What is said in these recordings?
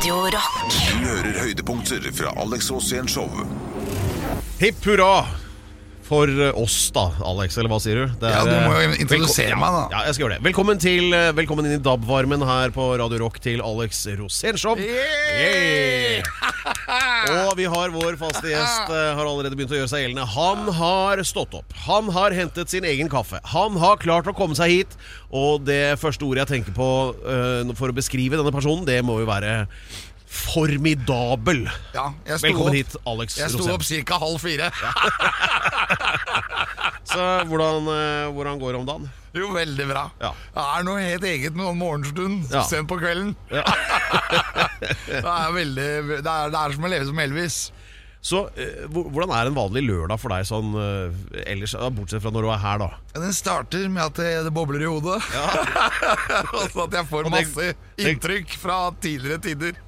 Radio Rock. Du hører høydepunkter fra Alex Rosén Show. Hipp hurra for oss, da, Alex. Eller hva sier du? Det Ja, du må jo eh, introdusere meg, da. Ja, jeg skal gjøre det. Velkommen, til, eh, velkommen inn i DAB-varmen her på Radio Rock til Alex Rosénshow. Yay! Og vi har vår faste gjest eh, har allerede begynt å gjøre seg gjeldende. Han har stått opp. Han har hentet sin egen kaffe. Han har klart å komme seg hit. Og det første ordet jeg tenker på eh, for å beskrive denne personen, det må jo være formidabel. Ja, Velkommen opp, hit, Alex Jeg sto Rosén. opp ca. halv fire. Så hvordan, eh, hvordan går det om dagen? Jo, veldig bra. Ja. Det er noe helt eget med noen morgenstund Ja. sent på kvelden. Ja. Det er veldig Det er, det er som å leve som Elvis. Så eh, hvordan er en vanlig lørdag for deg sånn eh, ellers, bortsett fra når du er her, da? Den starter med at det, det bobler i hodet. Og så at jeg får masse inntrykk fra tidligere tider.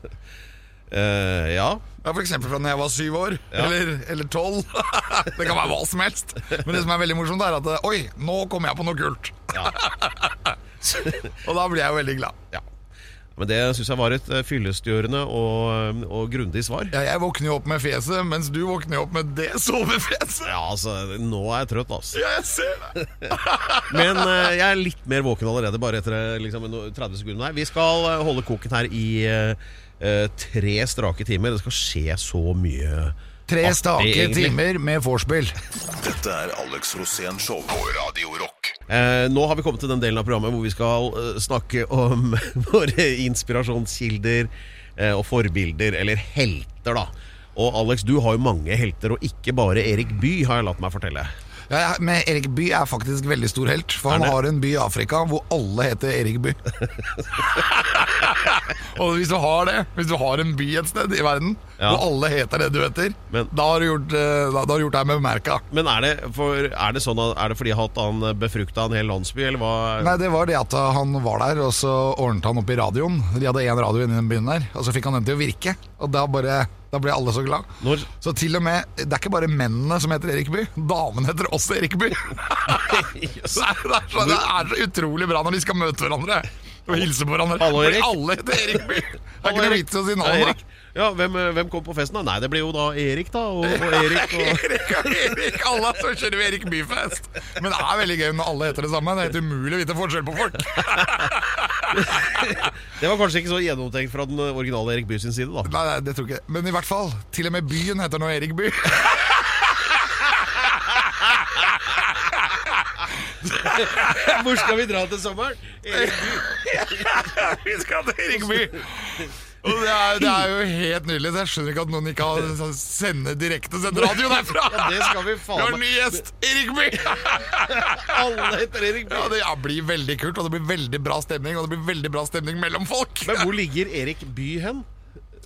Eh, ja. Ja, For eksempel fra da jeg var syv år, eller, eller tolv. det kan være hva som helst. Men det som er veldig morsomt, er at Oi, nå kommer jeg på noe kult! Og da blir jeg jo veldig glad. ja. Men det syns jeg var et eh, fyllestgjørende og, og grundig svar. Ja, jeg våkner jo opp med fjeset, mens du våkner jo opp med det sovefjeset. Ja, altså, nå er jeg trøtt, altså. Ja, jeg ser det. Men uh, jeg er litt mer våken allerede, bare etter eh, liksom, 30 sekunder. Nei, vi skal eh, holde koken her i eh, eh, tre strake timer. Det skal skje så mye Tre artig, stake egentlig. timer med vorspiel. Dette er Alex Rosén Show på Radio Rock. Eh, nå har vi kommet til den delen av programmet hvor vi skal eh, snakke om våre inspirasjonskilder eh, og forbilder, eller helter, da. Og Alex, du har jo mange helter, og ikke bare Erik Bye, har jeg latt meg fortelle. Ja, men Erik Bye er faktisk veldig stor helt, for han har en by i Afrika hvor alle heter Erik Bye. Og hvis du har det, hvis du har en by et sted i verden Ja. og alle heter det du heter, Men- da har du gjort, eh, da, da gjort deg med merka. Men er det, for, er det sånn er det fordi at han befrukta en hel landsby, eller hva? Nei, det var det at han var der, og så ordnet han opp i radioen. De hadde én radio inne i den byen der, og så fikk han den til å virke. Og da, bare, da ble alle så glad. Når, Så til og med, det er ikke bare mennene som heter Erik Bye, damene heter også Erik Bye. Yes. Det er, det, er så, det er så utrolig bra når de skal møte hverandre og hilse på hverandre. Hallo, Fordi Erik. alle heter Erik Bye. Det er ikke noe vits i å si navnet. Ja, hvem, hvem kom på festen da? Nei, det blir jo da Erik da, og, og Erik og... Erik og Erik, alle så kjører Erik Byfest. Men det er veldig gøy når alle heter det samme. Det er helt umulig å vite forskjell på folk. Det var kanskje ikke så gjennomtenkt fra den originale Erik By sin side da. Nei, nei, det tror jeg ikke. Men i hvert fall, til og med byen heter nå Erik By. Hvor skal vi dra til sommeren? Erik By. Vi skal til Erik By. Og det er, det er jo helt nydelig. Så jeg skjønner ikke at noen ikke har sånn sende direkte sendt radio derfra. Ja, det skal vi faen har meg. ny gjest, Erik By. Alle heter Erik Ja, det ja, blir veldig kult, og det blir veldig bra stemning. Og det blir veldig bra stemning mellom folk. Men hvor ligger Erik By hen?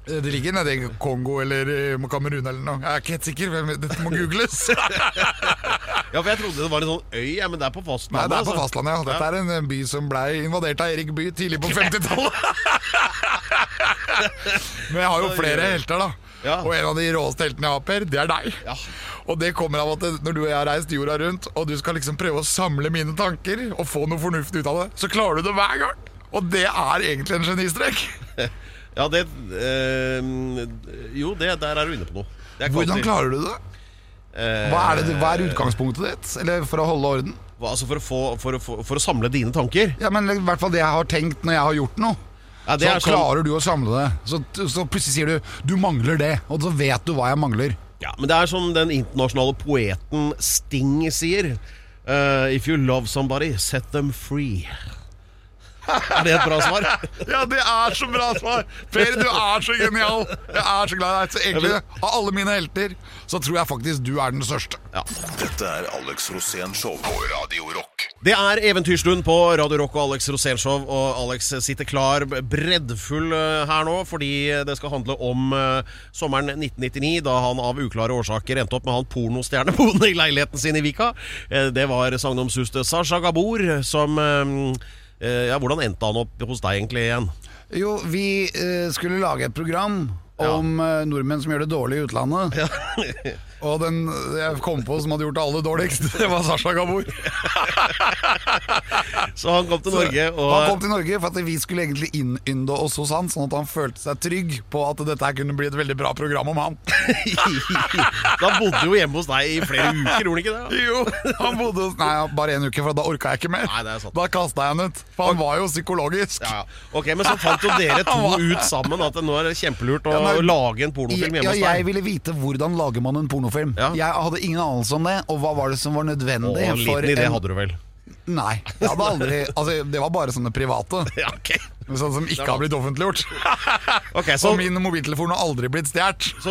Det ligger nede i Kongo eller i Kamerun eller noe. Jeg er ikke helt sikker. Dette må googles. Ja, for jeg trodde det var en sånn øy, ja, men det er på Nei, det er på altså. fastlandet, ja. Dette er en en by som ble invadert av Erik By tidlig på 50-tallet. Men jeg har jo flere helter, da. Ja. Og en av de råeste heltene jeg har, Per, det er deg. Ja. Og det kommer av at når du og jeg har reist jorda rundt, og du skal liksom prøve å samle mine tanker og få noe fornuft ut av det, så klarer du det hver gang. Og det er egentlig en genistrek. Ja, det øh, Jo, det, der er du inne på noe. Hvordan klarer du det? Eh, Hva er, det, hva er utgangspunktet ditt? Eller for å holde orden? hva- Altså for å, få, for, å, for å samle dine tanker. Ja, men i hvert fall det jeg har tenkt når jeg har gjort noe. Ja, Så sånn- klarer du å samle det. Så, så plutselig sier du 'du mangler det', og så vet du hva jeg mangler. Ja, men det er som den internasjonale poeten Sting sier. Uh, if you love somebody, set them free. Er det et bra svar? Ja, det er så bra svar! Per, du er så genial! Jeg er så glad i deg. Så egentlig, av alle mine helter, så tror jeg faktisk du er den største. Ja. Dette er Alex Rosén Show på Radio Rock. Det er eventyrstund på Radio Rock og Alex Rosénshow, og Alex sitter klar, breddfull eh, her nå, fordi det skal handle om eh, sommeren 1999, da han av uklare årsaker endte opp med han pornostjerneboende i leiligheten sin i Vika. Eh, Det var sagnomsuste Sasha Gabor som Ja, hvordan endte han opp hos deg egentlig igjen? Jo, vi eh, skulle lage et program om eh, nordmenn som gjør det dårlig i utlandet. Og den jeg kom på som hadde gjort det aller dårligst, det var Sasha Gabor. Så han kom til Norge, og Han kom til Norge for at vi skulle egentlig innynde oss hos han, sånn at han følte seg trygg på at dette her kunne bli et veldig bra program om han. da bodde jo hjemme hos deg i flere uker, gjorde han ikke det? Jo, han bodde hos Nei, bare en uke, for da orka jeg ikke mer. Nei, det er sant. Da kasta jeg han ut. For han var jo psykologisk. Ja, ja. Ok, Men så fant jo dere to ut sammen at nå er det kjempelurt å Ja, men, lage en pornofilm hjemme Ja, hos jeg ville vite hvordan lager man en pornofilm. Ja. Jeg hadde ingen anelse om det, og hva var det som var nødvendig? nødvendig en liten idé hadde du vel? Nei, jeg hadde aldri Altså, det var bare sånne private. Ja, ok Sånn som ikke har blitt offentliggjort. okay, Så, Og min mobiltelefon har aldri blitt stjålet. så,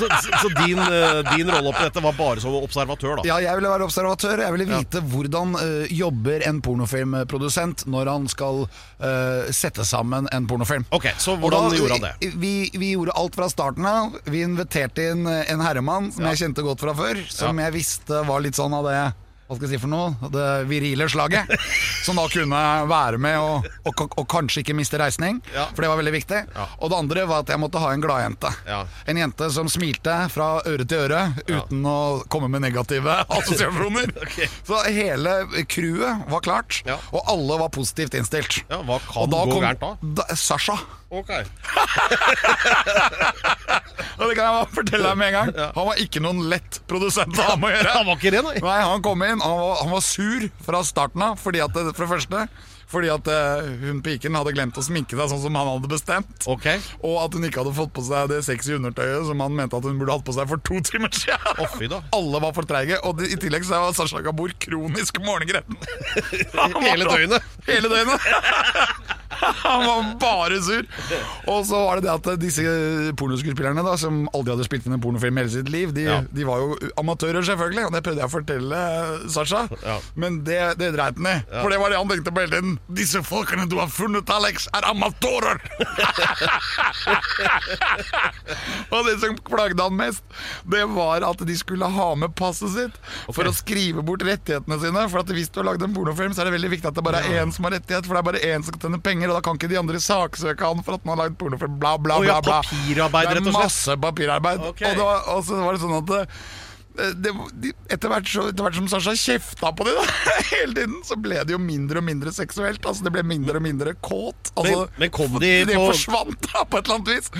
så, så, din, eh, din rolle oppi dette var bare som observatør, da? Ja, jeg ville være observatør. Jeg ville vite hvordan uh, jobber en pornofilmprodusent når han skal uh, sette sammen en pornofilm. Ok, Så hvordan da- gjorde han det? Vi, vi gjorde alt fra starten av. Vi inviterte inn en herremann som jeg kjente godt fra før. Som Ja. jeg visste var litt sånn av det hva skal jeg si for noe? Det virile slaget. Som da kunne være med og, og, og kanskje ikke miste reisning. Ja. For det var veldig viktig. Ja. Og det andre var at jeg måtte ha en gladjente. Ja. En jente som smilte fra øre til øre uten å komme med negative assosiasjoner. okay. Så hele crewet var klart, Ja. og alle var positivt innstilt. Ja, Hva kan Og da gå gærent da? da, Sasha. Ok Og det kan jeg bare fortelle deg med en gang. Han var ikke noen lett produsent å ha med å gjøre. Han var ikke det, nei? Nei, Han kom inn, han var, han var sur fra starten av, fordi at, det- for det første fordi at eh, hun piken hadde glemt å sminke seg sånn som han hadde bestemt. Okay. Og at hun ikke hadde fått på seg det sexy undertøyet som han mente at hun burde hatt på seg for to timer siden. Da. Alle var for treige, og i tillegg så var Sasha Gabor kronisk morgengretten. Hele døgnet. Hele døgnet. Han var bare sur. Og så var det det at disse pornoskuespillerne, da som aldri hadde spilt inn en pornofilm i hele sitt liv, de, Ja. de var jo amatører, selvfølgelig. Og det prøvde jeg å fortelle Sasha, Ja. men det, det dreit han i. For det var det han tenkte på hele tiden. Disse folkene du har funnet, Alex, er amatører! og det som plagde han mest, det var at de skulle ha med passet sitt for å skrive bort rettighetene sine. For at hvis du har lagd en pornofilm, så er det veldig viktig at det bare er én som har rettighet. For det er bare én som kan tjene penger, og da kan ikke de andre saksøke han for at han har lagd pornofilm. Bla, bla, bla. bla. papirarbeid, ja, papirarbeid, rett og slett. Masse papirarbeid. Okay. Og, det var, og så var det sånn at eh, det, etter, hvert så, etter hvert som Sasha kjefta på dem da, hele tiden, så ble det jo mindre og mindre seksuelt. Altså Det ble mindre og mindre kåt. Altså, Men- men kom de det på- forsvant da, på et eller annet vis.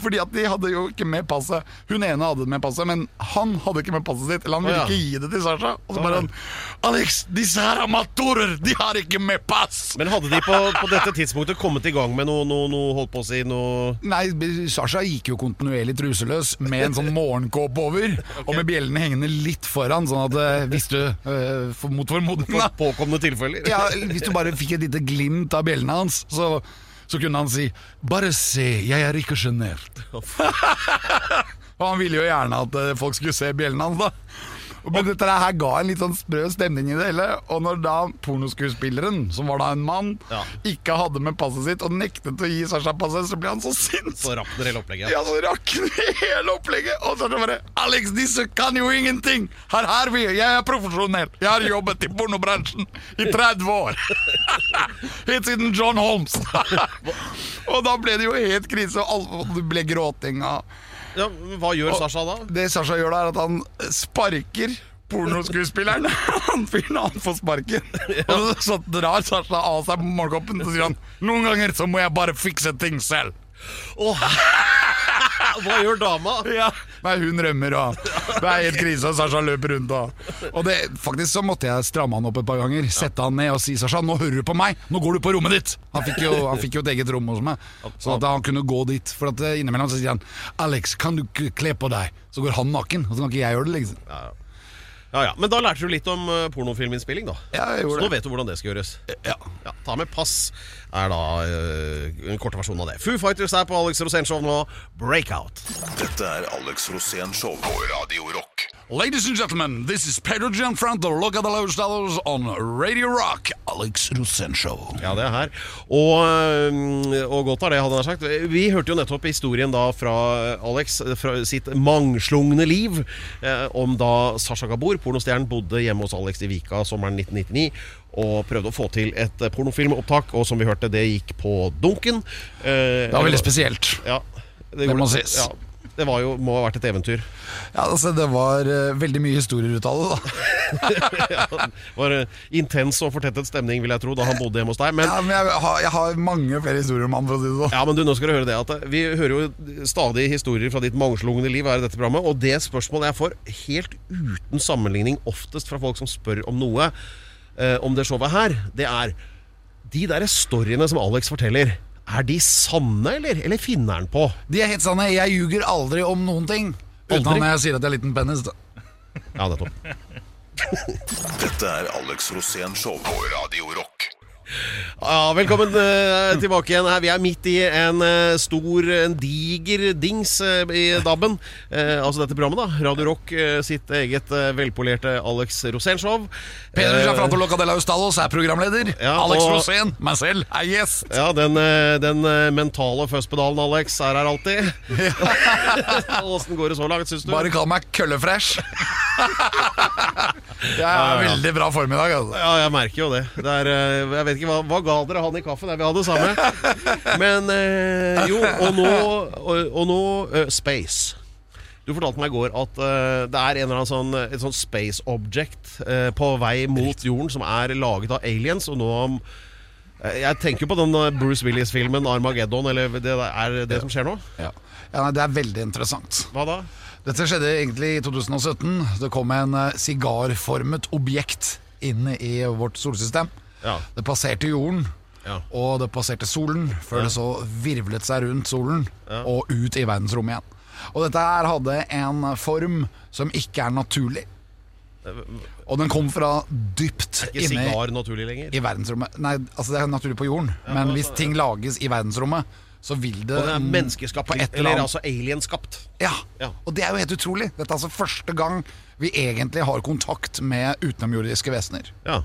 Fordi at de hadde jo ikke med passet. Hun ene hadde med passet, men han hadde ikke med passet sitt. Eller han ville ikke gi det til Sasha. Og så bare han Alex, disse her amatører, de har ikke med pass! Men hadde de på, på dette tidspunktet kommet i gang med noe, noe, noe holdt på å si noe Nei, Sasha gikk jo kontinuerlig truseløs med en sånn morgenkåpe over, og med bjellene hengende litt foran, sånn at eh, hvis du øh, for, mot formodning da, påkomne tilfeller? ja, Hvis du bare fikk et lite glimt av bjellene hans, så, så kunne han si 'Bare se, jeg er ikke sjenert'. Og han ville jo gjerne at eh, folk skulle se bjellene hans, da. Men dette her ga en litt sånn sprø stemning i det hele. Og når da pornoskuespilleren, som var da en mann, Ja. ikke hadde med passet sitt og nektet å gi Sasha passet, så ble han så sint. Så rakner hele opplegget. Ja, så rakk han hele opplegget. Og så bare Alex, disse kan jo ingenting! Her er vi! Jeg er profesjonell. Jeg har jobbet i pornobransjen i 30 år. Helt siden John Holmes. og da ble det jo helt krise, og det ble gråting. Og Ja, hva gjør Sasha da? det Sasha gjør da, er at han sparker pornoskuespilleren. Han fyren han får sparken. Og så, drar Sasha av seg morgenkoppen og sier han Noen ganger så må jeg bare fikse ting selv. Åh, hva gjør dama? Ja. Nei, hun rømmer, og det er helt krise, og Sasha løper rundt. Og, og det, faktisk så måtte jeg stramme han opp et par ganger. Sette han ned og si Sasha, nå hører du på meg, nå går du på rommet ditt. Han fikk jo, han fikk jo et eget rom hos meg, så at han kunne gå dit. For at eh, innimellom så sier han Alex, kan du kle på deg? Så går han naken, og så kan ikke jeg gjøre det. liksom Ja, ja, Men da lærte du litt om uh, pornofilminnspilling, da. Ja, jeg Så nå vet du hvordan det skal gjøres. Ja. Ja, Ta med pass er da uh, en korte versjon av det. Foo Fighters er på Alex Rosén Show nå. Breakout. Dette er Alex Rosén Show på Radio Rock. Ladies and gentlemen, this is Pedro Gianfranto. Look at the low dollars on Radio Rock. Alex Rosen Show. Ja, det er her. Og, øh, og godt er det, hadde han sagt. Vi hørte jo nettopp historien da fra Alex, fra sitt mangslungne liv, eh, om da Sasha Gabor, pornostjernen, bodde hjemme hos Alex i Vika sommeren 1999. Og prøvde å få til et eh, pornofilmopptak, og som vi hørte, det gikk på dunken. Eh, Det var veldig spesielt. Ja, Det må gjorde- sies. Ja, Det var jo, må ha vært et eventyr. Ja, altså Det var uh, veldig mye historier ut av det, da. Det var eh, intens og fortettet stemning, vil jeg tro, da han bodde hjemme hos deg. Men, Ja, men jeg har, jeg har mange flere historier om han, for å si det sånn. ja, men du, nå skal du høre det at eh, Vi hører jo stadig historier fra ditt mangslungne liv her i dette programmet, og det spørsmålet jeg får helt uten sammenligning oftest fra folk som spør om noe uh, om det showet her, det er De der storyene som Alex forteller, er de sanne, eller? Eller finner han på? De er helt sanne. Jeg ljuger aldri om noen ting. Aldri? Utenom når jeg sier at jeg er liten penis. da. Ja, nettopp. Dette er Alex Rosén Show på Radio Rock. Ja, velkommen eh, tilbake igjen. Vi er midt i en eh, stor, en diger dings eh, i DAB-en. Altså dette programmet, da. Radio Rock sitt eget velpolerte Alex Rosén-show. Peder Gianfranco Locadella Ustalos er programleder. Ja, Alex og- Rosén, meg selv, er gjest. Ja, den, den mentale førstpedalen, Alex, er her alltid. Åssen går det så langt, syns du? Bare kall meg køllefresh. Jeg er veldig bra form i dag. Altså. Ja, jeg merker jo det. det er, eh, jeg vet ikke hva, hva ga dere han i kaffe? Nei, vi hadde det samme. Men eh, jo, og nå, og, og nå eh, Space. Du fortalte meg i går at eh, det er en eller annen sånn, et sånn space object eh, på vei mot jorden som er laget av aliens. Og nå eh, Jeg tenker jo på den eh, Bruce Willis-filmen 'Armageddon'. Eller det er det som skjer nå? Ja. Ja, nei, det er veldig interessant. Hva da? Dette skjedde egentlig i 2017. Det kom en eh, sigarformet objekt inn i vårt solsystem. Ja. Det passerte jorden, Ja. og det passerte solen, før det så virvlet seg rundt solen og ut i verdensrommet igjen. Og dette her hadde en form som ikke er naturlig. Og den kom fra dypt inne i verdensrommet. Nei, altså det er naturlig på jorden, men hvis ting lages i verdensrommet, så vil det Og det er menneskeskapt, på et eller eller altså alienskapt. ja. Ja. og det er jo helt utrolig. Dette er altså første gang vi egentlig har kontakt med utenomjordiske vesener. Ja.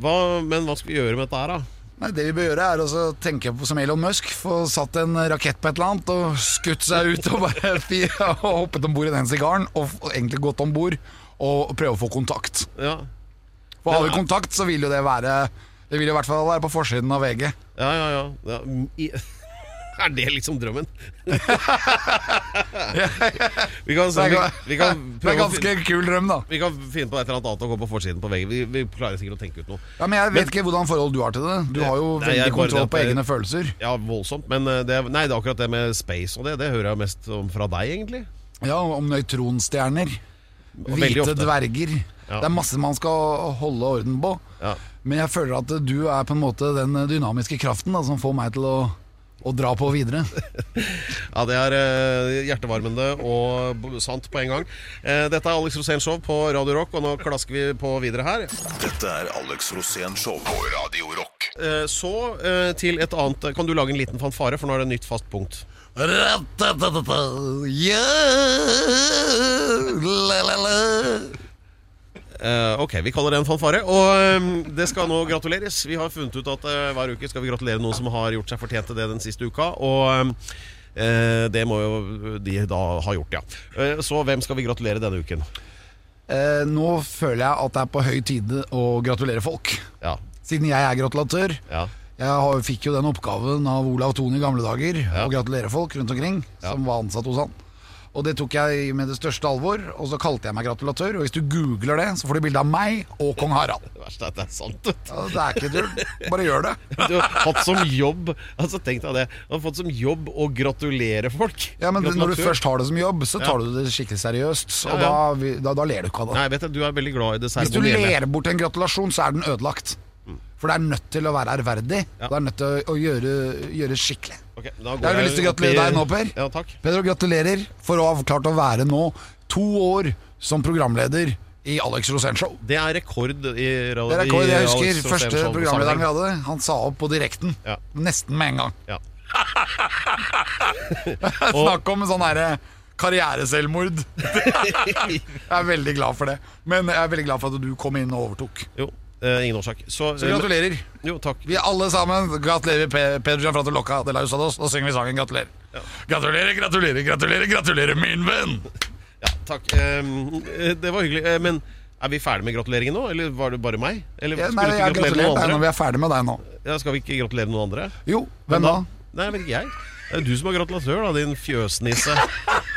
Hva, men hva skal vi gjøre med dette her, da? Nei, Det vi bør gjøre, er å tenke på som Elon Musk. Få satt en rakett på et eller annet og skutt seg ut og bare fire, og hoppet om bord i den sigaren. Og og egentlig gått om bord og prøve å få kontakt. Ja, For har vi kontakt, så vil jo det være Det vil jo i hvert fall være på forsiden av VG. ja, ja. ja. ja. er det liksom drømmen? vi, kan, vi, vi kan det er prøve å ganske fin- kul drøm, da. vi kan finne på et eller annet annet å gå på forsiden på veggen. Vi, vi klarer sikkert å tenke ut noe. Ja, Men jeg vet ikke hvordan forhold du har til det. Du har jo Nei, jeg veldig bare- kontroll på egne følelser. Ja, voldsomt. Men eh, det, nei, det er akkurat det med space og det, det hører jeg mest om fra deg, egentlig. Ja, om nøytronstjerner. veldig Hvite ofte. dverger. Ja. Det er masse man skal holde orden på. Ja. Men jeg føler at du er på en måte den dynamiske kraften da, som får meg til å, å dra på videre. Ja, det er eh, hjertevarmende og sant på en gang. Eh, dette er Alex Rosén Show på Radio Rock, og nå klasker vi på videre her. Dette er Alex Rosén Show på Radio Rock. Eh, så eh, til et annet Kan du lage en liten fanfare, for nå er det et nytt fast punkt. Yeah. ja, la, la, la. Eh, ok, vi kaller det en fanfare. Og um, det skal nå gratuleres. Vi har funnet ut at uh, hver uke skal vi gratulere noen som har gjort seg fortjent til det den siste uka. Og eh, det må jo de da ha gjort, ja. Så hvem skal vi gratulere denne uken? Nå føler jeg at det er på høy tide å gratulere folk. Ja. Siden jeg er gratulatør. ja. Jeg fikk jo den oppgaven av Olav Thon i gamle dager Ja. å gratulere folk rundt omkring som var ansatt hos han. Og det tok jeg med det største alvor, og så kalte jeg meg gratulatør. Og hvis du googler det, så får du bilde av meg og kong Harald. Det verste er at det er sant. Ja, det er ikke tull. Bare gjør det. Du har hatt som jobb Altså Tenk deg det. Du har fått som jobb å gratulere folk. Ja, men Når du først har det som jobb, så tar du det skikkelig seriøst. Og ja. Da, da, da ler du ikke av det. Nei, vet du, du er veldig glad i det Hvis du ler bort en gratulasjon, så er den ødelagt. For det er nødt til å være ærverdig. Ja. Det er nødt til å, å gjøre, gjøre skikkelig. Okay, da Jeg har lyst til å gratulere deg nå, Per. Ja, takk. Pedro, gratulerer for å ha klart å være nå to år som programleder i Alex Rosén Show. Det er rekord i radio. Det er rekord. Jeg husker første programlederen vi hadde. Han sa opp på direkten. Ja. Nesten med en gang. Ja. Snakk om sånn herre karriereselvmord. jeg er veldig glad for det. Men jeg er veldig glad for at du kom inn og overtok. Jo, eh, ingen årsak. Så, Så gratulerer. Jo, takk. Vi alle sammen gratulerer Pe- Pedro Gianfranto Locca de la Usados. Nå synger vi sangen 'Gratulerer'. Gratulerer, gratulerer, gratulerer, gratulerer, min venn! Ja, takk. Eh, det var hyggelig. Eh, Men er vi ferdige med gratuleringen nå, eller var det bare meg? Eller Ja, nei, jeg gratulerer deg når vi er ferdig med deg nå. Ja, skal vi ikke gratulere noen andre? Jo, hvem da? Nei, vet ikke jeg. Det er du som er gratulatør, da, din fjøsnisse.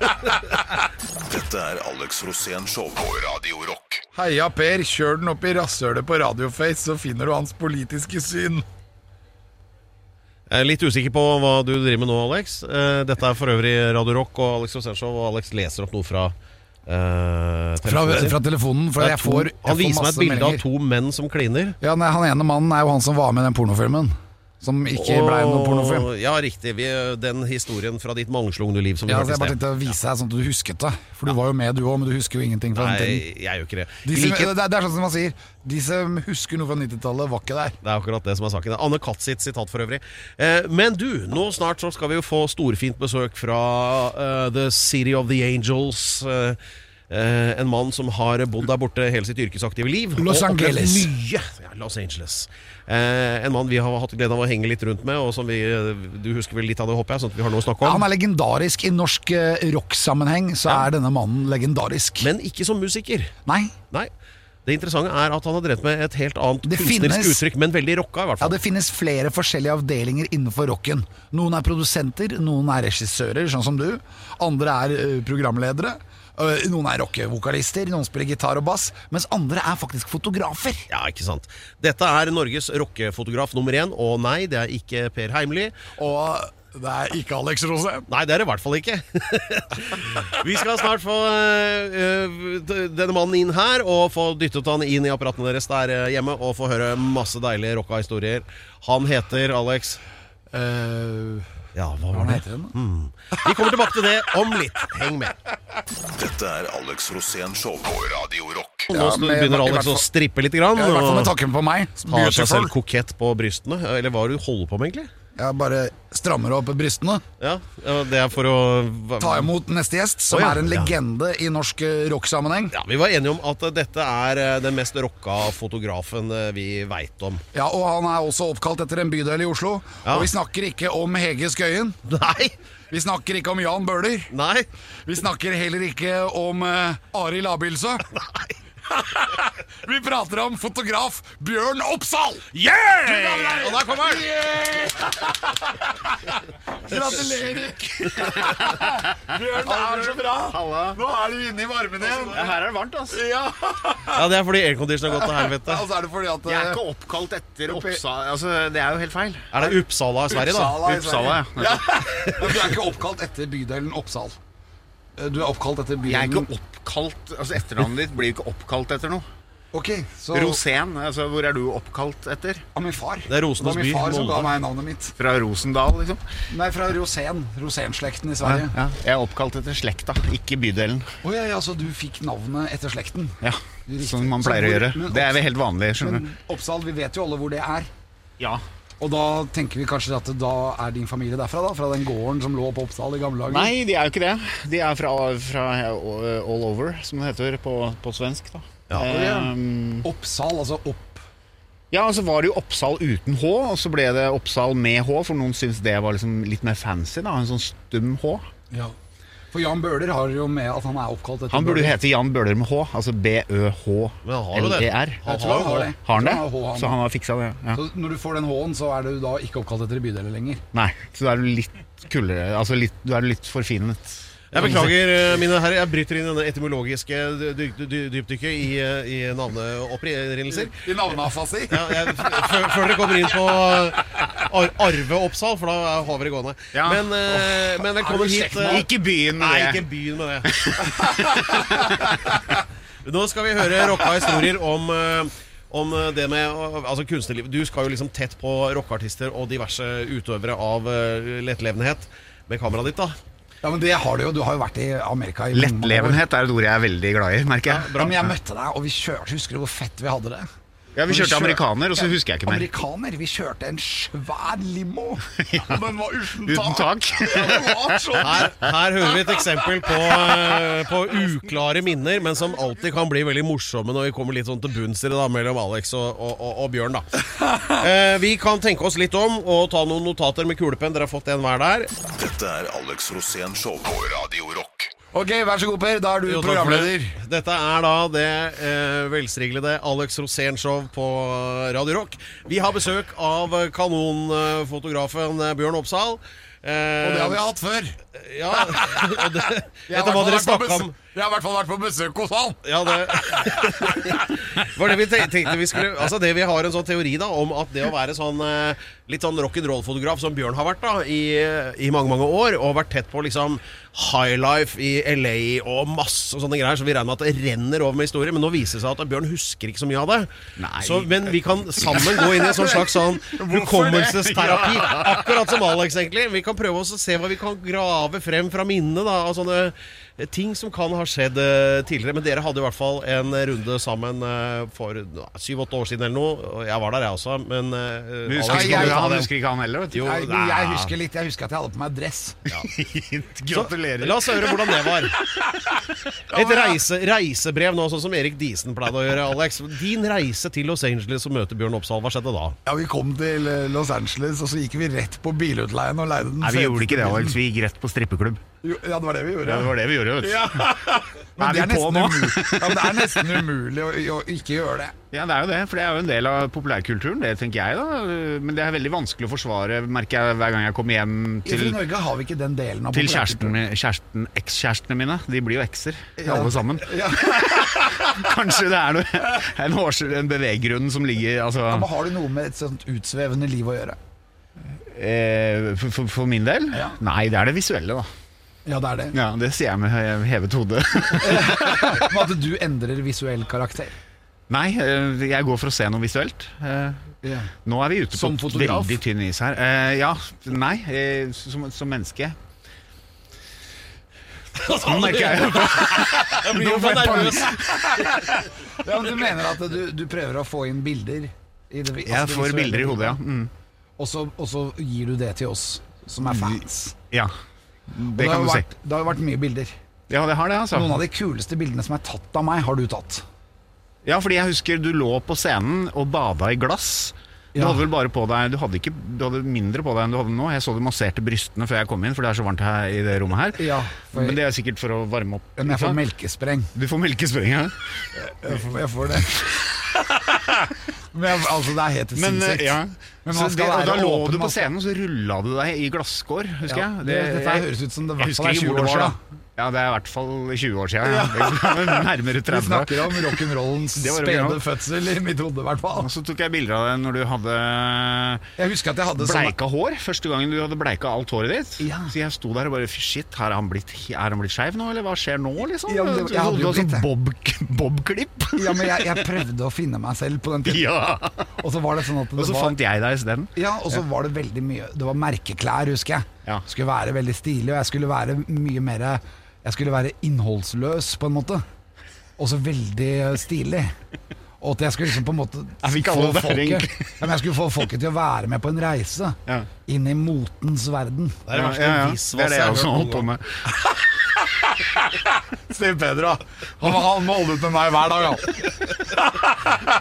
Dette er Alex Rosén Show på Radio Rock. Heia Per, kjør den opp i rasshølet på Radioface, så finner du hans politiske syn. Jeg er litt usikker på hva du driver med nå, Alex. Eh, Dette er for øvrig Radio Rock og Alex Rosenshov, og Alex leser opp noe fra Uh, telefonen fra, fra telefonen, for jeg to- får, jeg han får viser meg et bilde av to menn som kliner. Ja, nei, Han ene mannen er jo han som var med i den pornofilmen. Som ikke ble noen pornofilm. Ja, riktig. Vi, den historien fra ditt mangslungne liv som Ja, jeg bare tenkte å vise deg sånn at du husket det. For du var jo med du òg, men du husker jo ingenting fra den tiden. Nei, jeg gjør ikke det. De som, like... det, er, sånn som man sier, de som husker noe fra 90-tallet, var ikke der. Det er akkurat det som er saken. Anne Katt sitt sitat for øvrig. Eh, men du, nå snart så skal vi jo få storfint besøk fra uh, The City of the Angels. eh, eh, en mann som har bodd der borte hele sitt yrkesaktive liv. Los Angeles. Mye. Ja, Los Angeles. Eh, en mann vi har hatt gleden av å henge litt rundt med, og som vi Du husker vel litt av det, håper jeg, sånn at vi har noe å snakke Ja, han er legendarisk. I norsk eh, rocksammenheng så er denne mannen legendarisk. Men ikke som musiker. Nei, Nei. Det interessante er at han har drevet med et helt annet Det kunstnerisk finnes- uttrykk, men veldig rocka, i hvert ja. Det finnes flere forskjellige avdelinger innenfor rocken. Noen er produsenter, noen er regissører, sånn som du. Andre er eh, programledere. Eh, Noen er rockevokalister, noen spiller gitar og bass. Mens andre er faktisk fotografer. Ja, ikke sant. Dette er Norges rockefotograf nummer én, og nei, det er ikke Per Heimly. Og det er ikke Alex Rosén. Nei, det er det i hvert fall ikke. Vi skal snart få øh, øh, denne mannen inn her og få dyttet han inn i apparatene deres der øh, hjemme og få høre masse deilige rocka historier. Han heter Alex Uh, Ja, hva var det? heter? Vi kommer tilbake til det om litt. Heng med. Dette er Alex Rosén Show på Radio Rock. Nå Ja, med- begynner Alex å strippe litt. Grann, Ja, I hvert fall med og takken på meg. har seg selv kokett på brystene. Eller hva er det du holder på med, egentlig? Jeg bare strammer opp brystene. Ja, ja, Det er for å Ta imot neste gjest, som oh, ja. er en Ja. legende i norsk eh, rocksammenheng. Ja, Vi var enige om at dette er eh, den mest rocka fotografen eh, vi veit om. Ja, og han er også oppkalt etter en bydel i Oslo. Ja. Og vi snakker ikke om Hege Skøyen. Nei! Vi snakker ikke om Jan Bøhler. Nei! Vi snakker heller ikke om uh, Arild Abildsø. vi prater om fotograf Bjørn Oppsal! Yeah! Og der kommer han! Gratulerer! Bjørn, det er så bra! Nå er du inne i varmen igjen. Ja, her er det varmt, altså. Ja. Ja, Det er fordi aircondition har gått til helvete. Altså, er det fordi at Jeg er eh, ikke oppkalt etter Oppsal Altså, det er jo helt feil. Er det Uppsala i Sverige, da? Uppsala i Uppsala, ja. ja. Du er ikke oppkalt etter bydelen Oppsal. Du er oppkalt etter Jeg er ikke oppkalt Altså, etternavnet ditt blir ikke oppkalt etter noe. Ok, så Rosén, altså, hvor er du oppkalt etter? Av min far. Det er Rosendals by, min far som ga Molde. meg navnet mitt. Fra Rosendal, liksom? Nei, fra Rosén. Rosén-slekten i Sverige. Ja, Ja. Jeg er oppkalt etter slekta, ikke bydelen. ja, ja, så du fikk navnet etter slekten. Ja, Riktig. Som man Så pleier å gjøre. men Det er vel helt vanlig, skjønner du. Men Oppsal, vi vet jo alle hvor det er. Ja. Og da tenker vi kanskje at da er din familie derfra, da? Fra den gården som lå på Oppsal i gamle dager? Nei, de er jo ikke det. De er fra, fra all over, som det heter på, på svensk. da Ja. Ehm, Oppsal, altså opp... Ja, og så var det jo Oppsal uten H, og så ble det Oppsal med H, for noen syntes det var liksom litt mer fancy. da, En sånn stum H. Ja. For Jan Bøhler har jo med at han er oppkalt etter Han burde jo hete Jan Bøhler med H, altså har. B-Ø-H-L-E-R. Han har det. E Har han det? Har han Så han har fiksa det? Ja. Så når du får den H-en, så er du da ikke oppkalt etter bydeler lenger. Nei, så da er du litt kulere. Altså litt, du er litt forfinet. Jeg beklager, eh, mine herrer. Jeg bryter inn denne etymologiske dy- dy- dy- dypdykket i, eh, i navneopprinnelser. I navneafasi. Ja, jeg- før, før dere kommer inn på Ar Arve Oppsal, for da har vi det gående. Ja. Men, eh, men velkommen Er hit. eh, Ikke byen med Nei, ikke begynn med det. Nå skal vi høre rocka historier om eh, om det med eh, altså kunstnerliv. Du skal jo liksom tett på rockeartister og diverse utøvere av eh, lettlevenhet med kameraet ditt, da. Ja, men det har du jo. Du har jo vært i Amerika i. Lettlevenhet er et ord jeg er veldig glad i, merker jeg. Ja, bra. men jeg møtte deg, og vi kjørte Husker du hvor fett vi hadde det? Ja, Vi kjørte amerikaner, og så husker jeg ikke mer. Amerikaner. Vi kjørte en svær limo. Og den var uten tak. Uten tak. Ja, det var sånn. Her, her hører vi et eksempel på, eh, på uklare minner, men som alltid kan bli veldig morsomme når vi kommer litt sånn til bunns i det da, mellom Alex og, og, og, og Bjørn. da eh, Vi kan tenke oss litt om og ta noen notater med kulepenn. Dere har fått en hver der. Dette er Alex Rosén Show på Radio Rock. Ok, vær så god, Per. Da er du Jo, programleder. Dette er da det eh, velstriglede Alex Rosén-show på Radio Rock. Vi har besøk av kanonfotografen eh, Bjørn Oppsal. Eh, Og det har vi hatt før. Ja, og det, etter hva dere snakka om Jeg har i hvert fall vært på besøk hos han. Ja, det var det vi tenkte vi skulle Altså det Vi har en sånn teori da om at det å være sånn eh, litt sånn rock'n'roll-fotograf som Bjørn har vært da i, i mange mange år, og vært tett på liksom high life i LA og masse sånne greier, så vi regner med at det renner over med historier. Men nå viser det seg at Bjørn husker ikke så mye av det. Nei. Så, men vi kan sammen gå inn i en sånn slags sånn hukommelsesterapi. Akkurat som Alex, egentlig. Vi kan prøve oss å se hva vi kan grave frem fra minnet da, av sånne ting som kan ha skjedd eh, tidligere. Men dere hadde i hvert fall en runde sammen eh, for syv-åtte år siden eller noe. Og jeg var der, jeg også. Men eh, Du husker Nei, ta han husker ikke han heller, vet du. Jo, Nei, jeg husker litt, jeg husker at jeg hadde på meg dress. Gratulerer. La oss høre hvordan det var. Et reise, reisebrev nå, sånn som Erik Diesen pleide å gjøre, Alex. Din reise til Los Angeles og møte Bjørn Oppsal, hva skjedde da? Ja, Vi kom til eh, Los Angeles, og så gikk vi rett på bilutleien og leide den Nei, vi gjorde ikke det. Alex. Vi gikk rett på strippeklubb. Jo, Ja, det var det vi gjorde. Ja, det var det vi gjorde, vet du. Men det, er ja, men det er nesten umulig å, å ikke gjøre det. Ja, det er jo det, for det er jo en del av populærkulturen, det tenker jeg da. Men det er veldig vanskelig å forsvare, merker jeg hver gang jeg kommer hjem I Norge har vi ikke den delen av til kjæresten, kjæresten, ekskjærestene mine. De blir jo ekser, Ja. alle sammen. Ja. Kanskje det er noe, en, års, en beveggrunn som ligger altså, Men har du noe med et sånt utsvevende liv å gjøre? eh, for, for, for min del? Ja. Nei, det er det visuelle, da. Ja, det er det. Ja, Det sier jeg med hevet hode. Men at du endrer visuell karakter. Nei, eh, jeg går for å se noe visuelt. Eh, Nå er vi ute Som på fotograf? veldig tynn is her. Eh, ja, nei, som, som menneske. Nå merker jeg Jeg blir jo nervøs. Ja, men Du mener at du, du prøver å få inn bilder? I det, altså Jeg får bilder i hodet, ja. Mm. Og, så, og så gir du det til oss som er fans. ja. Og Det har vært, det har jo vært mye bilder. Ja, det har det, altså. Noen av de kuleste bildene som er tatt av meg, har du tatt. Ja, fordi jeg husker du lå på scenen og bada i glass. Du hadde vel bare på deg Du hadde, ikke, du hadde mindre på deg enn du hadde nå. Jeg så du masserte brystene før jeg kom inn, for det er så varmt her i det rommet her. Ja, jeg, Men det er sikkert for å varme opp. men jeg får melkespreng. Du får melkespreng, ja. Jeg får, jeg får det. Men altså, det er helt eh, sinnssykt. ja. Det, og da lå du på scenen, så rulla du deg i glasskår, husker Ja, jeg. det, dette høres ut som det i hvert fall er 20 år siden. Ja, det er i hvert fall 20 år siden. Ja. Nærmere Vi 30. snakker om rock'n'rollens spede fødsel i mitt hode, i hvert fall. Og så tok jeg bilder av deg når du hadde Jeg husker at jeg hadde sånn bleika hår. Første gangen du hadde bleika alt håret ditt. Ja. Så jeg sto der og bare Shit, har han blitt, er han blitt skeiv nå, eller hva skjer nå, liksom? Ja, det- jeg hadde jo sånn blitt det. bob-klipp. Ja, men jeg, jeg prøvde å finne meg selv på den tiden. Ja. Og så var det sånn at det Og så var fant jeg deg isteden. Ja, og så var det veldig mye Det var merkeklær, husker jeg. Ja. Skulle være veldig stilig, og jeg skulle være mye mer Jeg skulle være innholdsløs, på en måte. Og så veldig stilig. Og at jeg skulle liksom på en måte Jeg fikk få folket, ja, men jeg skulle få folket til å være med på en reise Ja. inn i motens verden. Det er det Ja, ja, ja. Det er det jeg har også holdt på med. Stiv Pedro, han, han må holde ut med meg hver dag, han.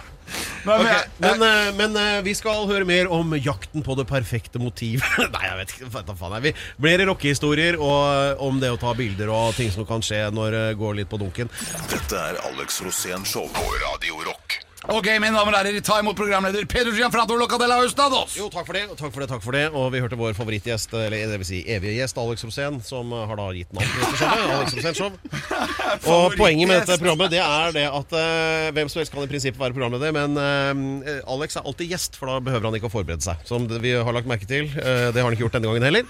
Nei, men okay, men, uh, men uh, vi skal høre mer om jakten på det perfekte motiv. Nei, jeg vet ikke. Hva da faen er Vi Flere rockehistorier og eh, om det å ta bilder og ting som kan skje når det går litt på dunken. Dette er Alex Rosén Show på Radio Rock. Ok, mine damer og herrer, ta imot programleder Pedro Gianfranto Locadella Austados. Jo, takk for det, takk for det, takk for det Og vi hørte vår favorittgjest, eller det vil si evige gjest, Alex Rosén, som har da gitt navn til dette showet. Alex Rosén Show. Og poenget med dette programmet Det er det at uh, hvem som helst kan i prinsippet være programleder, men uh, Alex er alltid gjest, for da behøver han ikke å forberede seg. Som vi har lagt merke til. Uh, det har han ikke gjort denne gangen heller.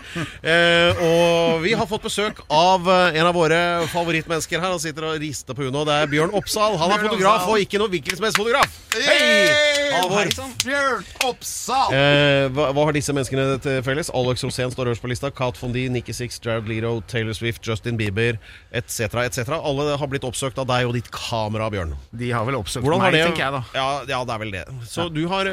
Og vi har fått besøk av en av våre favorittmennesker her. Han sitter og rister på hunden, og det er Bjørn Oppsal. Han er fotograf, og ikke noe hvilken som helst fotograf. Hei! Halvor. Bjørn Oppsal. Eh, hva, hva har disse menneskene til felles? Alex Rosén står øverst på lista. Kat Von D, Nikki Six, Jared Leto, Taylor Swift, Justin Bieber etc. etc. Alle har blitt oppsøkt av deg og ditt kamera, Bjørn. De har vel oppsøkt Hvordan meg, det tenker jeg da. Ja, ja, det er vel det. Så du har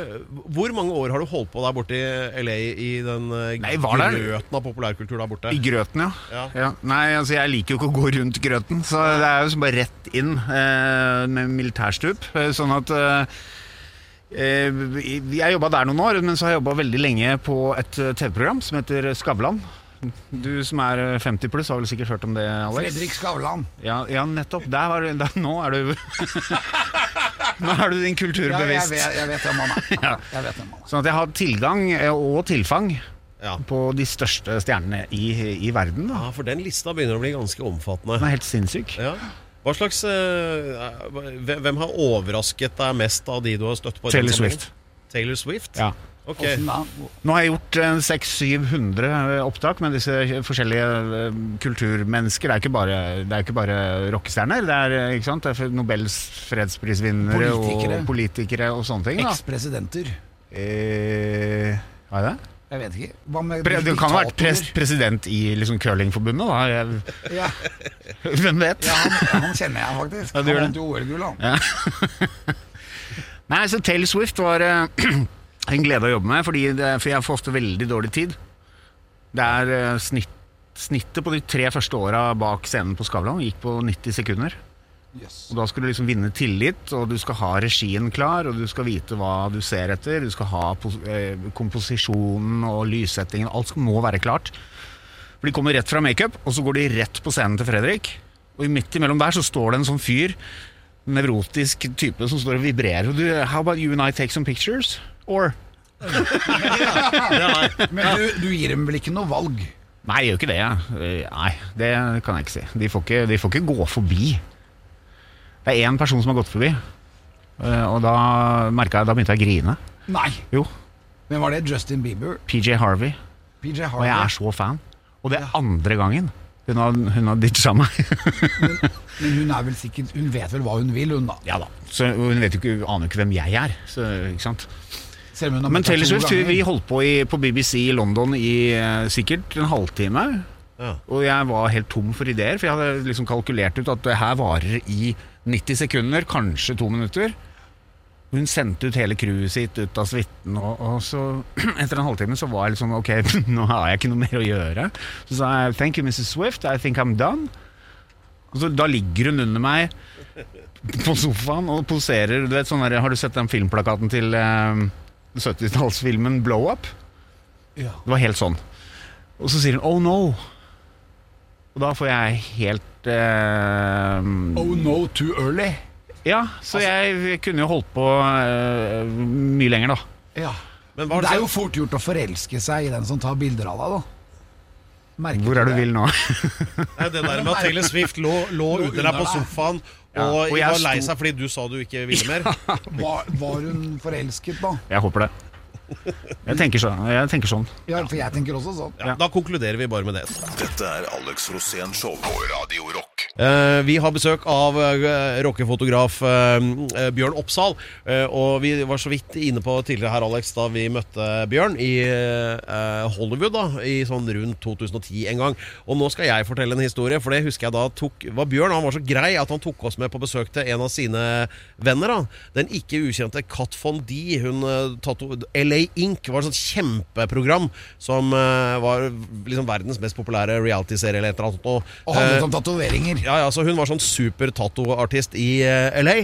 Hvor mange år har du holdt på der borte i LA i den eh, Nei, grøten av populærkultur der borte? I grøten, ja. Ja. ja. Nei, altså jeg liker jo ikke å gå rundt grøten, så det er jo som bare rett inn eh, med militærstup. eh, Sånn at eh, Jeg jobba der noen år, men så har jeg jobba veldig lenge på et eh, TV-program som heter Skavlan. Du som er eh, 50 pluss, har vel sikkert hørt om det, Alex? Fredrik Skavlan. Ja, ja nettopp. Der var, der, nå er du Nå er du din kultur Ja, jeg, vet, han er. Ja. Jeg vet. Sånn at jeg har tilgang eh, og tilfang Ja. på de største stjernene i, i verden. Da. ja, for den lista begynner å bli ganske omfattende. Den er helt sinnssyk. Ja. Hva slags eh, hvem- Hvem har overrasket deg mest av de du har støtt på? Taylor? Swift. Taylor Swift? Ja. Okay. Nå har jeg gjort eh, 600-700 opptak med disse forskjellige eh, kulturmennesker. Det er ikke bare, det er ikke bare rockestjerner. Det er, eh, ikke sant? Det er Nobels fredsprisvinnere Politikere. og politikere og sånne ting. Ekspresidenter. Eh, hva er det? Jeg vet ikke. Hva med Pre du kan ha vært pres president i liksom curlingforbundet, da. Jeg, Ja, hvem vet? ja han, han kjenner jeg faktisk. Ja, han vant jo OL-gull, han. Nei, så Taylor Swift var uh, en glede å jobbe med, fordi det, for jeg får ofte veldig dårlig tid. Det er uh, snitt, Snittet på de tre første åra bak scenen på Skavlan gikk på 90 sekunder. Yes. Og Da skal du liksom vinne tillit, og du skal ha regien klar, og du skal vite hva du ser etter. Du skal ha pos eh, komposisjonen og lyssettingen. Alt skal, må være klart. For De kommer rett fra makeup, og så går de rett på scenen til Fredrik. Og i midt imellom der så står det en sånn fyr, nevrotisk type, som står og vibrerer. Og du, How about you and I take some pictures? Or Men du, du gir dem vel ikke noe valg? Nei, jeg gjør ikke det. Eh, Nei, det kan jeg ikke si. De får ikke, de får ikke gå forbi. Det er én person som har gått forbi, eh, og da merka jeg Da begynte jeg å grine. Nei. Jo, Men var det Justin Bieber? PJ Harvey. PJ Og jeg er så fan. Og det er andre gangen hun har, hun har ditcha meg. Men hun er vel sikkert Hun vet vel hva hun vil, hun da. ja da. Så hun vet jo ikke, aner jo ikke hvem jeg er. Så, ikke sant? Selv om hun har Men Taylor Swift, vi holdt på i, på BBC i London i eh, sikkert en halvtime. Ja. Og jeg var helt tom for ideer, for jeg hadde liksom kalkulert ut at det her varer i 90 sekunder, kanskje to minutter. Hun sendte ut hele crewet sitt ut av suiten, og, og så etter en halvtime så var jeg litt sånn Ok, nå har jeg ikke noe mer å gjøre. Så sa jeg thank you, Mrs. Swift, I think I'm done. Og så, da ligger hun under meg på sofaen og poserer. Du vet, sånn der, har du sett den filmplakaten til eh, 70-tallsfilmen Blow Up? Ja. Det var helt sånn. Og så sier hun 'oh no'. Og da får jeg helt eh, Oh no, too early. Ja, så jeg kunne jo holdt på eh, mye lenger, da. Ja. Men hva har du Det er jo fort gjort å forelske seg i den som tar bilder av deg, da. Merker Hvor er du det? vil nå? Nei, det der med at Taylor Swift lå, lå under deg på sofaen og, Ja, og jeg var lei sto- seg fordi du sa du ikke ville mer. Var, var hun forelsket, da? Jeg håper det. Jeg tenker sånn. Jeg tenker sånn. Ja, for jeg tenker også sånn. Ja, da konkluderer vi bare med det. Dette er Alex Rosén Show på Radio Rock. Eh, vi har besøk av uh, rockefotograf eh, eh, Bjørn Oppsal. eh, og vi var så vidt inne på tidligere her, Alex, da vi møtte Bjørn i eh, Hollywood da, i sånn rundt 2010 en gang. Og nå skal jeg fortelle en historie, for det husker jeg da tok, var Bjørn han var så grei at han tok oss med på besøk til en av sine venner. da Den ikke ukjente Kat Von D. Hun eh, LA Ink var et sånt kjempeprogram som eh, var liksom verdens mest populære realityserie eller et eller annet. Og, Og handlet eh, om tatoveringer. Ja, ja, så Hun var sånn super tattoartist i eh, LA.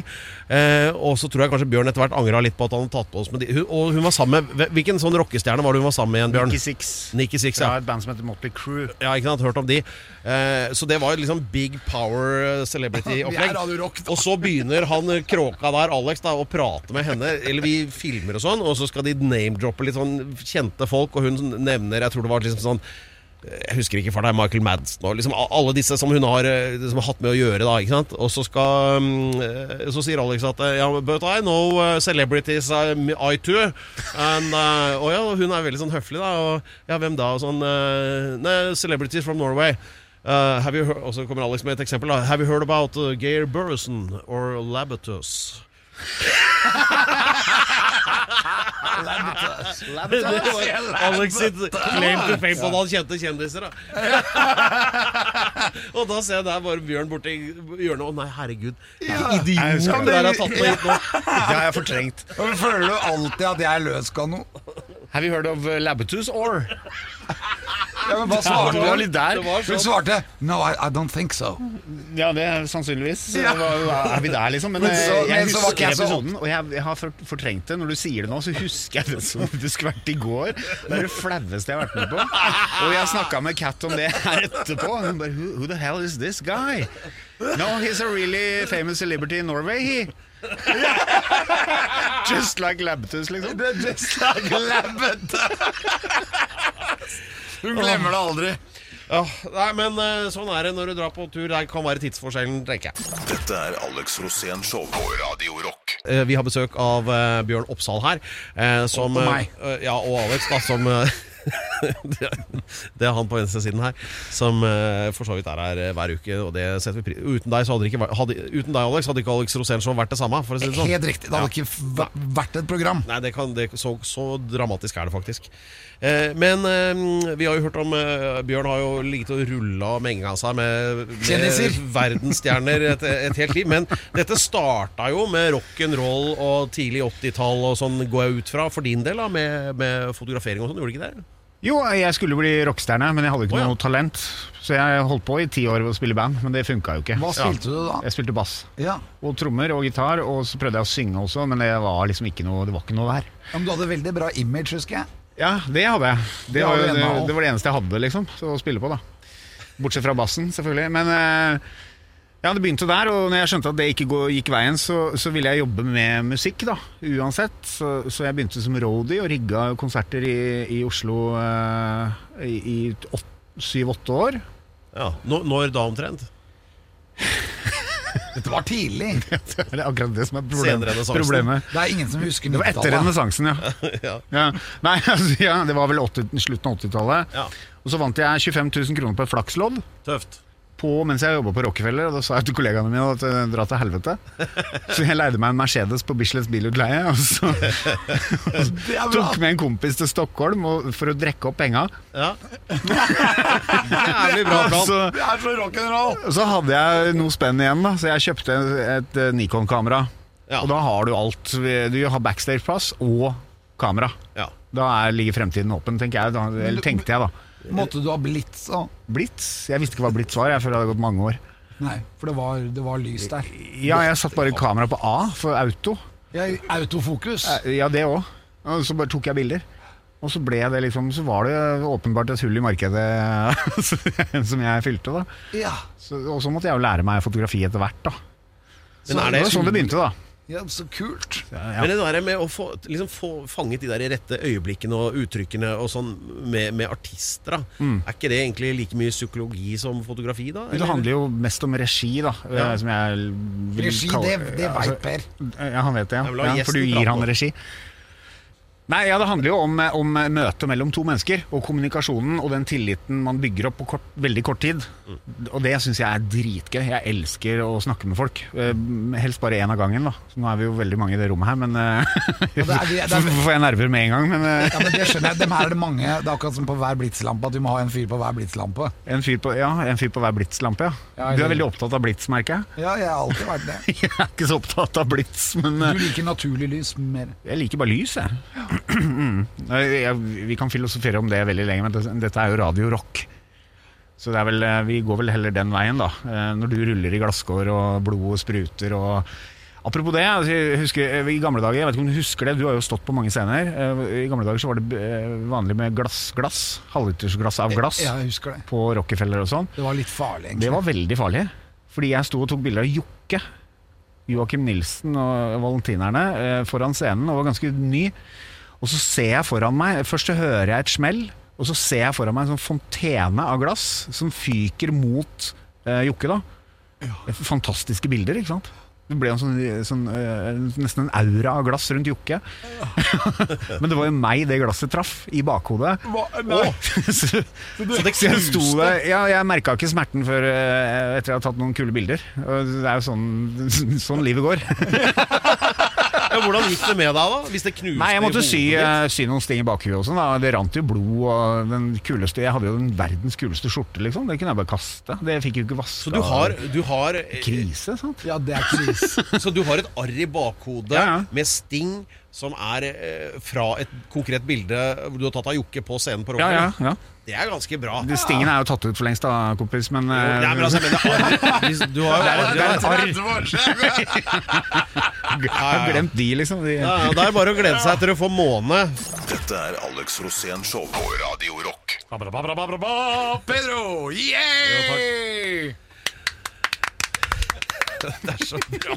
Eh, og så tror jeg kanskje Bjørn etter hvert angra litt på at han hadde tatt på oss med de. Hun, og hun var sammen med Hvilken sånn rockestjerne var det hun var sammen med igjen, Bjørn? Nikki Six. Nikki Six, Fra ja. et band som heter Motley Crew. ja. Ikke sant, hørt om de. Eh, så det var liksom big power eh, celebrity-opplegg. er Radio Rock, da. Og så begynner han eh, kråka der, Alex, da, å prate med henne. Eller vi filmer og sånn, og så skal de name-droppe litt sånn kjente folk, og hun nevner Jeg tror det var liksom sånn jeg husker ikke for deg Michael Madsen og liksom alle disse som hun har, eh, som hatt med å gjøre. da? Og så skal mm, eh, Så sier Alex at eh, ja, But I know celebrities I, too. And, og ja, hun er veldig sånn høflig, da. Og ja, hvem da? Og sånn Nei, celebrities from Norway. Uh, heard, og så kommer Alex med et eksempel. da Have you heard about Geir Burrison or Labatus? Alex sitt claim to fame på at han kjente kjendiser. Da. og da ser jeg der bare Bjørn borti hjørnet. Å nei, herregud. Hvilke idioter der har tatt meg hit nå. Det har jeg fortrengt. Føler du alltid at jeg er løskano? Have you heard of uh, Labatus or? Ja, men hva Ja, svarte det var du? litt der. Hun sånn. svarte No, I, I don't think so. Ja, det er sannsynligvis. Ja. Hva- hva- Er vi der, liksom? Men, Men så- eh, jeg men så var husker jeg så episoden, og jeg, jeg har for- fortrengt det. Når du sier det nå, så husker jeg det som det skulle vært i går. Det er det flaueste jeg har vært med på. Og jeg snakka med Kat om det her etterpå. Hun bare who, who the hell is this guy? No, he's a really famous celebrity in Norway, he. Just like Labtus, liksom. Just like Labbet. Hun glemmer det aldri. Ja, nei, men eh, sånn er det når du drar på tur. Det kan være tidsforskjellen, tenker jeg. Dette er Alex Rosén Show på Radio Rock. Eh, Vi har besøk av eh, Bjørn Oppsal her. som, Og meg. ja, og Alex, da, som det, er, det er han på venstresiden her, som eh, for så vidt er her eh, hver uke. Og det setter vi pri Uten deg, så hadde ikke, hadde, uten deg Alex, hadde ikke Alex Rosén Show vært det samme. For å si det sånn. Helt riktig. Det hadde ikke vært et program. Nei, det kan, det, så, så dramatisk er det faktisk. Eh, men eh, vi har jo hørt om eh, Bjørn har jo ligget og rulla og menga seg med, med verdensstjerner et, et helt liv. Men dette starta jo med rock'n'roll og tidlig 80-tall og sånn, går jeg ut fra, for din del, da, med, med fotografering og sånn. Gjorde det ikke det? Jo, jeg skulle bli rockestjerne, men jeg hadde ikke oh, ja. noe talent. Så jeg holdt på i ti år ved å spille band, men det funka jo ikke. Hva spilte du da? Jeg spilte bass. Ja. Og trommer og gitar, og så prøvde jeg å synge også, men det var liksom ikke noe, det var ikke noe der. Men du hadde veldig bra image, husker jeg. Ja, det hadde jeg. Det, Det var, det, det var det eneste jeg hadde, liksom. Å spille på, da. Bortsett fra bassen, selvfølgelig. Men eh, ja, det begynte der, og når jeg skjønte at det ikke gikk veien, så, så ville jeg jobbe med musikk, da. Uansett. Så, så jeg begynte som roadie og rigga konserter i, i Oslo eh, i, syv-åtte år. Ja, Når, når da omtrent? Dette var tidlig. Det er akkurat det som er problem, problemet. Det er ingen som husker Det var etter 90-tallet. renessansen, ja. ja. ja. Nei, altså, ja, det var vel 80, slutten av 80-tallet. ja. Og så vant jeg 25 000 kroner på et flakslodd. Tøft. På, mens jeg jobba på Rockefeller, og da sa jeg til kollegaene mine at jeg dra til helvete. Så jeg leide meg en Mercedes på Bislets bilutleie, og så og tok med en kompis til Stockholm og, for å drekke opp penga. Ja. Jævlig bra plan. Så, Det er så rock'n'roll! så hadde jeg noe spenn igjen, da, så jeg kjøpte et eh, Nikon-kamera. Ja. Og da har du alt. Du har backstageplass og kamera. Ja. Da er, ligger fremtiden åpen, tenker jeg. Da, eller tenkte jeg, da. Måtte du ha blitt òg? Blitz? Jeg visste ikke hva Blitz var, jeg, før det hadde gått mange år. Nei, for det var, det var lys der. Ja, jeg satt bare kamera på A for auto. Ja, autofokus. Ja, det òg. Og så bare tok jeg bilder. Og så ble det liksom Så var det åpenbart et hull i markedet som jeg fylte, da. Ja. Så, og så måtte jeg jo lære meg fotografi etter hvert, da. Så Men er det- det var sånn det begynte, da. Ja, så kult. Ja. Men det der med å få liksom få fanget de der rette øyeblikkene og uttrykkene og sånn med, med artister, da. er ikke det egentlig like mye psykologi som fotografi, da? Eller? Det handler jo mest om regi, da. Ja. eh, Som jeg vil Regi, kalle- det, det Ja, veit altså, Per. Ja, han vet det, ja. ja for du gir han regi. Nei, ja, Det handler jo om, om møtet mellom to mennesker, og kommunikasjonen og den tilliten man bygger opp på kort, veldig kort tid. Og det syns jeg er dritgøy. Jeg elsker å snakke med folk. Eh, Helst bare én av gangen, da. Så nå er vi jo veldig mange i det rommet her, men ja, det er- det er- Så får jeg nerver med en gang. Men eh, Ja, men det skjønner jeg. Dem her er det mange. Det er akkurat som på hver blitslampe, at du må ha en fyr på hver blitslampe. en fyr på, ja, en fyr på hver blitslampe, ja. Ja, Du er veldig opptatt av blits, merker jeg. Ja, jeg har alltid vært det. Jeg er ikke så opptatt av blits, men Du eh, liker naturlig lys mer. Jeg liker bare lys, jeg. Ja. Vi kan filosofere om det veldig lenge, men dette er jo radio rock. Så det er vel, eh, vi går vel heller den veien, da. Eh, Når du ruller i glasskår og blodet spruter og Apropos det, altså, jeg husker eh, i gamle dager, jeg vet ikke om du husker det, du har jo stått på mange scener. I gamle dager så var det vanlig med glass-glass. Halvlitersglass av glass Ja, jeg husker det. på Rockefeller og sånn. Det var litt farlig, egentlig. Det var veldig farlig. Fordi jeg sto og tok bilder av Jokke. Joakim Nilsen og valentinerne foran scenen og var ganske ny. Og så ser jeg foran meg Først så hører jeg et smell, og så ser jeg foran meg en sånn fontene av glass som fyker mot eh, Jokke. da Fantastiske bilder, ikke sant? Det ble en sånn, sånn eh, nesten en aura av glass rundt Jokke. Men det var jo meg det glasset traff, i bakhodet. så, Så det så jeg Ja, jeg merka ikke smerten før eh, etter jeg hadde tatt noen kule bilder. Det er jo sånn, sånn livet går. Ja, hvordan gikk det med deg, da? Hvis det knuste Nei, jeg måtte sy, eh, sy noen sting i bakhuet og sånn. da. Det rant jo blod og den kuleste Jeg hadde jo den verdens kuleste skjorte, liksom. Det kunne jeg bare kaste. Det fikk jo ikke vaska. Så du har, du har Krise, sant. Ja, det er krise. Så du har et arr i bakhodet Ja, ja. med sting som er eh, fra et konkret bilde du har tatt av Jokke på scenen på Ja, ja, ja. Det er ganske bra. Det Stingen er jo tatt ut for lengst, da, kompis, men Jo, Nei, men altså, jeg mener arr hvis Du har jo Det er- arr det er et arr. Jeg har glemt de, liksom. De, Ja, ja, Det er bare å glede seg til å få måne. Dette er Alex Rosén Show på Radio Rock. Pedro! Yeah! Det er så bra.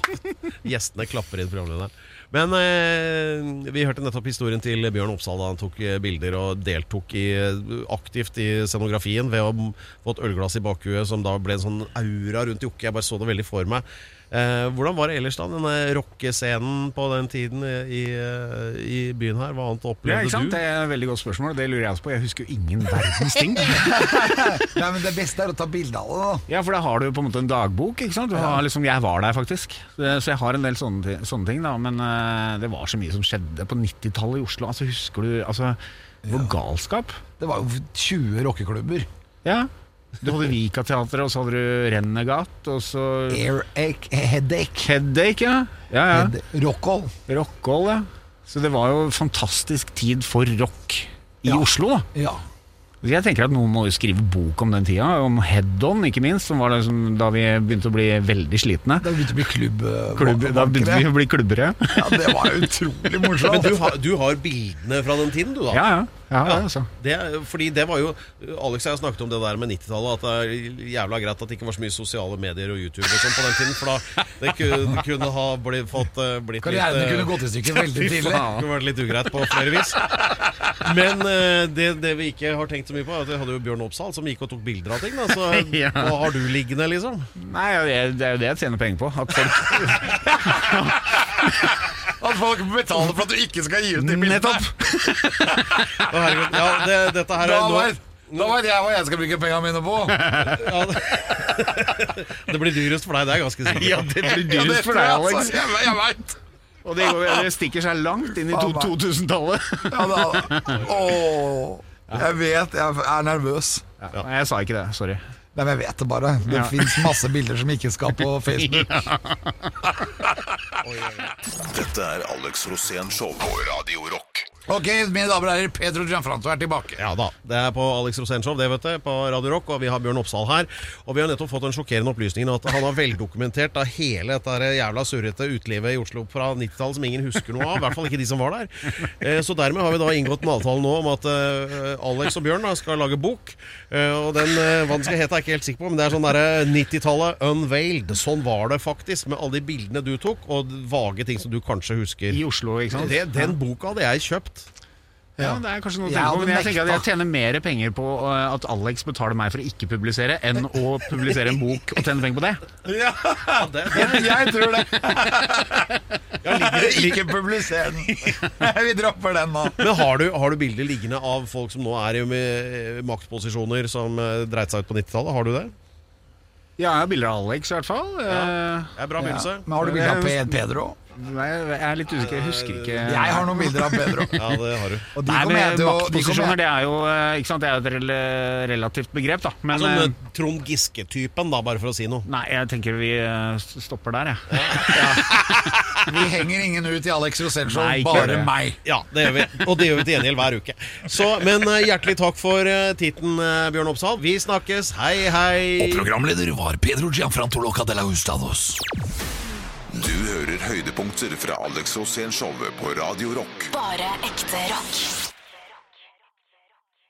Gjestene klapper inn programlederen. Men eh, vi hørte nettopp historien til Bjørn Oppsal da han tok eh, bilder og deltok i, aktivt i scenografien ved å få et ølglass i bakhuet som da ble en sånn aura rundt Jokke. Jeg bare så det veldig for meg. Eh, hvordan var det ellers da, denne rockescenen på den tiden i, eh, i byen her? Hva annet Ja, opplevde ikke sant? du? Det er et veldig godt spørsmål. Det lurer jeg også på. Jeg husker jo ingen verdens ting. Nei, men Det beste er å ta bilde av det. da Ja, for da har du på en måte en dagbok. ikke sant? Du har liksom, jeg var der, faktisk. Så jeg har en del sånne, sånne ting. da Men eh, det var så mye som skjedde på 90-tallet i Oslo. Altså, Husker du altså, Det var galskap. Det var jo 20 rockeklubber. Ja. Du hadde Vika teater og så hadde du Rennegat, og så Airache, Headache, Headache, ja. ja, ja. Head- Rockall. Rockhold, ja. Så det var jo fantastisk tid for rock i Ja. Oslo. da Ja. Jeg tenker at Noen må jo skrive bok om den tida, om head-on ikke minst, som var det som, da vi begynte å bli veldig slitne. Da begynte vi å bli klubb... eh, Klubb, da begynte vi å bli klubbere. Ja, det var utrolig morsomt. Men du har, du har bildene fra den tiden, du da? Ja, ja. ja, ja altså. Det, fordi det var jo Alex og jeg snakket om det der med 90-tallet. At det er jævla greit at det ikke var så mye sosiale medier og YouTube og sånn på den tiden. For da det kunne, kunne ha blitt, fått, eh, blitt Karrieren litt, Karrieren kunne gått i stykker veldig tidlig. det kunne vært litt ugreit på flere vis. Men eh, det, det vi ikke har tenkt så mye på, er at vi hadde jo Bjørn Oppsal som gikk og tok bilder av ting. Da. Så Ja. hva har du liggende, liksom? Nei, det det er jo det jeg tjener penger på. At folk At folk betaler for at du ikke skal gi ut de bildene. Nettopp! Å, herregud. Ja, det, dette her Da er nå vet, da vet jeg hva jeg skal bruke pengene mine på. ja, det, det blir dyrest for deg, det er ganske sikkert. Ja, det blir Ja, det dyrest for tror deg, jeg, Alex. altså. Jeg, jeg vet. Og det, går, det stikker seg langt inn i 2000-tallet. Ja, da. Åh, jeg vet jeg er nervøs. Ja, nei, jeg sa ikke det. Sorry. Nei, men jeg vet det bare. Det Ja. fins masse bilder som ikke skal på Facebook. Dette er Alex Rosén Show på Radio Rock. Ok, mine damer og herrer, Pedro Gianfranto er tilbake. Ja da, det er på Alex Rosenshov, det vet du, på Radio Rock, og vi har Bjørn Oppsal her. Og vi har nettopp fått den sjokkerende opplysningen at han har veldokumentert da hele dette jævla surrete utelivet i Oslo fra 90-tallet som ingen husker noe av, i hvert fall ikke de som var der. Eh, Så dermed har vi da inngått en avtale nå om at eh, Alex og Bjørn da skal lage bok, Eh, og den, hva den skal hete er jeg ikke helt sikker på, men det er sånn derre 90-tallet unveiled. Sånn var det faktisk, med alle de bildene du tok, og vage ting som du kanskje husker. I Oslo, ikke sant? Det, den boka hadde jeg kjøpt. Ja, det er kanskje noe å Jeg tenke på, men jeg tenker at jeg tjener mer penger på uh, at Alex betaler meg for å ikke publisere, enn å publisere en bok og tjene penger på det. Ja, det, det, Jeg tror det. ja, ligger det, Ikke publiser den. Vi dropper den nå. Men har du, har du bilder liggende av folk som nå er i maktposisjoner som uh, dreit seg ut på 90-tallet? Har du det? Ja, jeg har bilder av Alex i hvert fall. Ja. Det er bra Ja. begynnelse. Men har du bilde av Pedro? Nei, jeg er litt usikker, jeg husker ikke Jeg har noen bilder av Pedro. Ja, det har du. Og de Nei, men Maktposisjoner det er jo uh, ikke sant? Det er jo et relativt begrep, da. Men Sånn Trond Giske-typen, da, bare for å si noe. nei, jeg tenker vi uh, stopper der, jeg. Vi henger ingen ut i Alex Rosenshov, bare meg. Ja, det gjør vi. Og det gjør vi til gjengjeld hver uke. Så, Men hjertelig takk for titten, Bjørn Oppsal. Vi snakkes. Hei, hei. Og Programleder var Pedro Gianfranto Loca de la Hustados. Du hører høydepunkter fra Alex Rosén Show på Radio Rock. Bare ekte rock.